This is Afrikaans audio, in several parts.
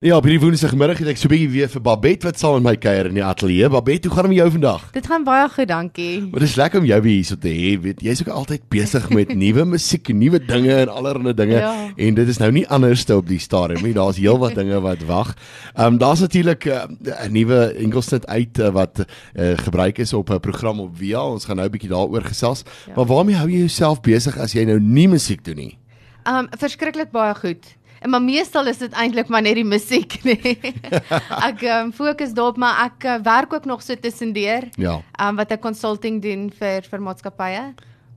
Ja, op hierdie Woensdagmiddag het ek so 'n bietjie weer vir Babette wat saam met my kuier in die ateljee. Babette, hoe gaan dit met jou vandag? Dit gaan baie goed, dankie. Maar dit is lekker om jou weer hier so te hê. Weet, jy's ook altyd besig met nuwe musiek, nuwe dinge en allerlei dinge. Ja. En dit is nou nie anders te op die stadium nie. Daar's heelwat dinge wat wag. Ehm um, daar's natuurlik uh, 'n nuwe enkelsnit uit uh, wat uh, gebruik is op 'n program op Via. Ons gaan nou 'n bietjie daaroor gesels. Ja. Maar waarmee hou jy jouself besig as jy nou nie musiek doen nie? Um verskriklik baie goed. En maar meestal is dit eintlik maar net die musiek, nee. ek um, fokus daarop, maar ek uh, werk ook nog so tussendeur. Ja. Um wat ek consulting doen vir vir maatskappye.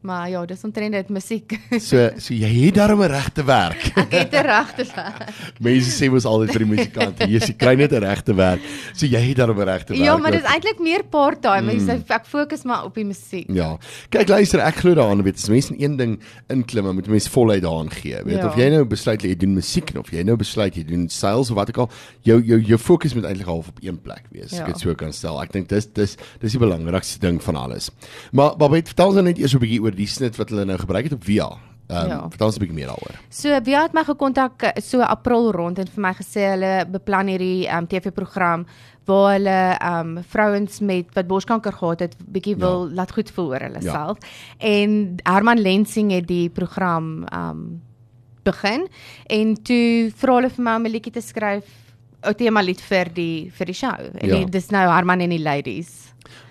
Maar ja, dis omtrent dit musiek. So so jy het darm 'n regte werk. ek het 'n regte werk. Mense sê mos altyd vir die musikante, jy sê kry net 'n regte werk. So jy het darm 'n regte werk. Ja, maar ook. dis eintlik meer part-time. Mm. Ek, ek fokus maar op die musiek. Ja. Kyk luister, ek glo daaraan, weet as mense in een ding inklim, moet mense voluit daaraan gee. Weet Ja. of jy nou besluit jy doen musiek of jy nou besluit jy doen sales of wat ook al, jou jou jou fokus moet eintlik half op een plek wees. Ja. Ek dit so kan stel. Ek dink dis dis dis die belangrikste ding van alles. Maar Babette, vertel ons nou net eers 'n bietjie oor die snit wat hulle nou gebruik het op Via. Ehm um, Ja. vertel ons 'n bietjie meer daaroor. So wie het my gekontak eh, so April rond en vir my gesê hulle beplan hierdie um, TV-program waar hulle um vrouens met wat borskanker gehad het bietjie wil ja. laat goed voel oor hulle Ja. self. En Herman Lensing het die program um begin en toe vra hulle vir my om 'n liedjie te skryf 'n tema lied vir die vir die show. En Ja. die, dis nou Herman en die ladies.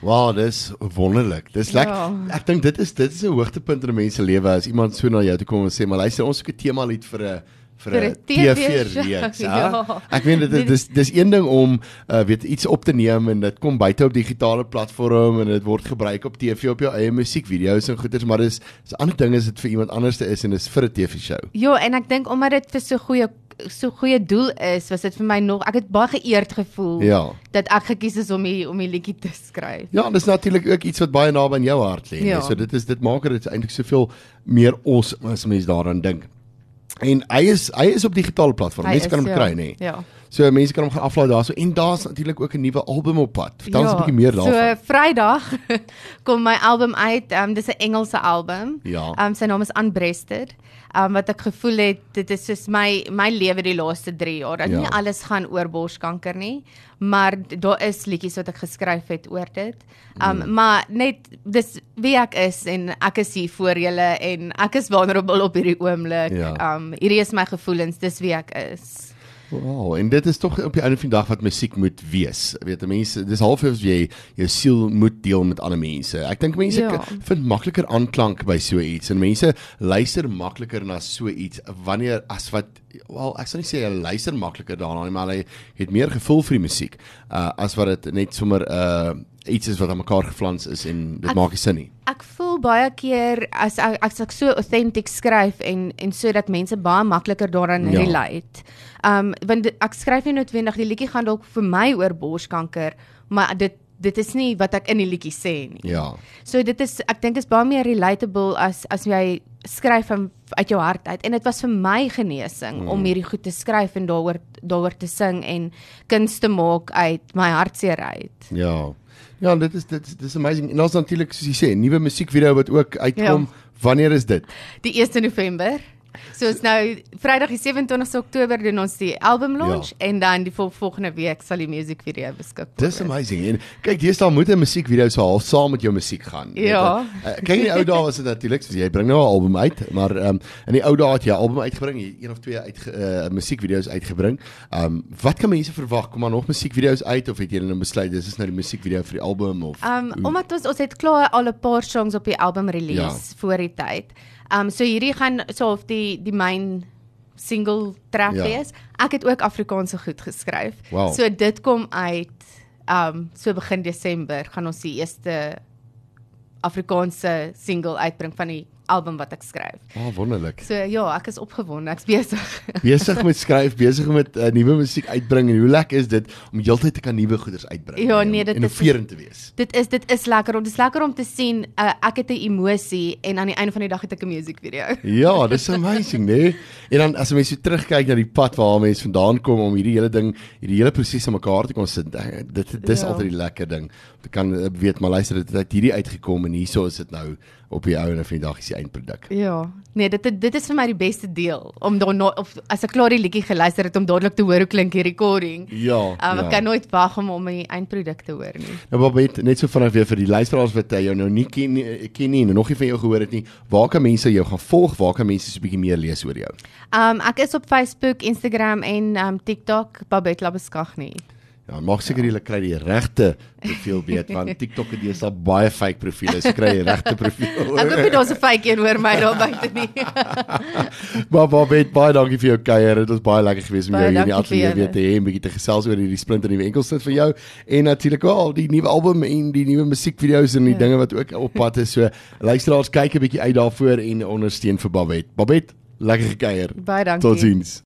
Wow, dis wonderlik. Dis lekker. Ja. Ek dink dit is dit is 'n hoogtepunt in 'n mens se lewe as iemand so na jou toe kom en sê, "Maar luister, ons soek 'n tema lied vir 'n vir 'n 'n TV TV-reeks." Ja. ja. Ek weet dit is dis dis een ding om uh, weet iets op te neem en dit kom buite op digitale platform en dit word gebruik op TV op jou eie musiekvideo's en goeders, maar dis 'n ander ding is dit vir iemand anders te is en dis vir 'n TV-show. Ja, en ek dink omdat dit vir so goeie so goeie doel is, was dit vir my nog ek het baie geëerd gevoel Ja. dat ek gekies is om die om die liedjie te skryf. Ja, en dis natuurlik ook iets wat baie naby aan jou hart lê. Ja. Ja. So dit is dit maak dit eintlik soveel meer awesome as mense daaraan dink. En hy is hy is op digitale platforms. Mense kan hom ja. kry, nê. Ja. So mense kan hom gaan aflaai daarso en daar's natuurlik ook 'n nuwe album op pad. Vertel ons 'n bietjie meer daarvan. Ja, So Vrydag kom my album uit. Um dis 'n Engelse album. Ja. Um sy naam is Unbreasted. Um wat ek gevoel het dit is soos my my lewe die laaste 3 jaar. Dat Ja. nie alles gaan oor borskanker nie, maar daar is liedjies wat ek geskryf het oor dit. Um mm. maar net dis wie ek is en ek is hier vir julle en ek is vulnerable op hierdie oomblik. Ja. Um hierdie is my gevoelens, dis wie ek is. Wow, en dit is tog op die einde van die dag wat musiek moet wees. Weet jy mense, dis half of jy jou siel moet deel met ander mense. Ek dink mense Ja. vind makliker aanklank by so iets en mense luister makliker na so iets wanneer as wat wel ek sal nie sê hulle luister makliker daarna nie, maar hulle het meer gevoel vir die musiek uh as wat dit net sommer uh iets is wat aan mekaar geflans is en dit Ek- maak nie sin nie. Ek voel baie keer as ek as ek so authentic skryf en en sodat mense baie makliker daaraan Ja. relate. Um want ek skryf nie noodwendig die liedjie gaan dalk vir my oor borskanker, maar dit dit is nie wat ek in die liedjie sê nie. Ja. So dit is ek dink is baie meer relatable as as jy skryf van uit jou hart uit en dit was vir my genesing mm. om hierdie goed te skryf en daaroor daaroor te sing en kuns te maak uit my hartseer uit. Ja. Ja, dit is dit is dis amazing. En ons natuurlik soos jy sê, nuwe musiekvideo wat ook uitkom. Ja. Wanneer is dit? Die 1 November. So is nou Vrydag die 27ste Oktober doen ons die album launch ja. en dan die vol volgende week sal die musiekvideo beskikbaar Dis amazing. En kyk, deesdae moet 'n musiekvideo so half saam met jou musiek gaan. Ja. jy? Uh, kyk in die ou dae was dit natuurlik, soos jy bring nou 'n album uit, maar ehm um, in die ou dae het jy 'n album uitgebring, jy een of twee uit uh, musiekvideo's uitgebring. Ehm um, wat kan mense verwag? Kom maar nog musiekvideo's uit of het jy nou besluit dis is nou die musiekvideo vir die album of Um omdat ons ons het klaar al 'n paar songs op die album release Ja. ja. voor die tyd. Um so hierdie gaan so of die die main single track Ja. wees. Ek het ook Afrikaanse goed geskryf. Wow. So dit kom uit um so begin Desember gaan ons die eerste Afrikaanse single uitbring van die album wat ek skryf. Ah, oh, wonderlik. So ja, ek is opgewonde. Ek's besig. Besig met skryf, besig met uh, nuwe musiek uitbring en hoe lekker is dit om heeltyd te kan nuwe goeders uitbring Ja, nee, om dit is- innoverend te wees. Dit is dit is lekker om dit is lekker om te sien uh, ek het 'n emosie en aan die einde van die dag het ek 'n musiekvideo. Ja, dis amazing, né? Nee? En dan as jy mens so terugkyk na die pad waar mense vandaan kom om hierdie hele ding, hierdie hele proses aan mekaar te kon sit, eh, dit dis Ja. altyd die lekker ding. Jy kan eh, weet maar luister dit het hierdie uitgekom en hierso is dit nou op die ouene van die dag is die eindproduk. Ja. Nee, dit dit is vir my die beste deel om dan of as ek klaar die liedjie geluister het om dadelik te hoor hoe klink die recording. Ja. Um, ja. Ek kan nooit wag om om die eindproduk te hoor nie. Nou Babet, net so vinnig weer vir die luisteraars wat uh, jou nou nie ken nie- ken nie en nog nie van jou gehoor het nie. Waar kan mense jou gaan volg? Waar kan mense so 'n bietjie meer lees oor jou? Um ek is op Facebook, Instagram en um TikTok Babette Labeskagni. Ja, maak seker jy kry die regte profiel weet want TikTok het deesdae baie fake profile. So kry jy die regte profiel. Ek hoop nie daar's 'n fake een oor my daar buite nie. Maar Babet, baie dankie vir jou kuier. Dit was baie lekker geweest om Baie jou hier in die ateljee weer julle. te hê en bietjie te gesels oor hierdie splinter nuwe enkelsit vir jou en natuurlik wel die nuwe album en die nuwe musiekvideo's en die Ja. dinge wat ook op pad is. So luisteraars kyk 'n bietjie uit daarvoor en ondersteun vir Babet. Babet, lekker gekuier. Baie dankie. Totsiens.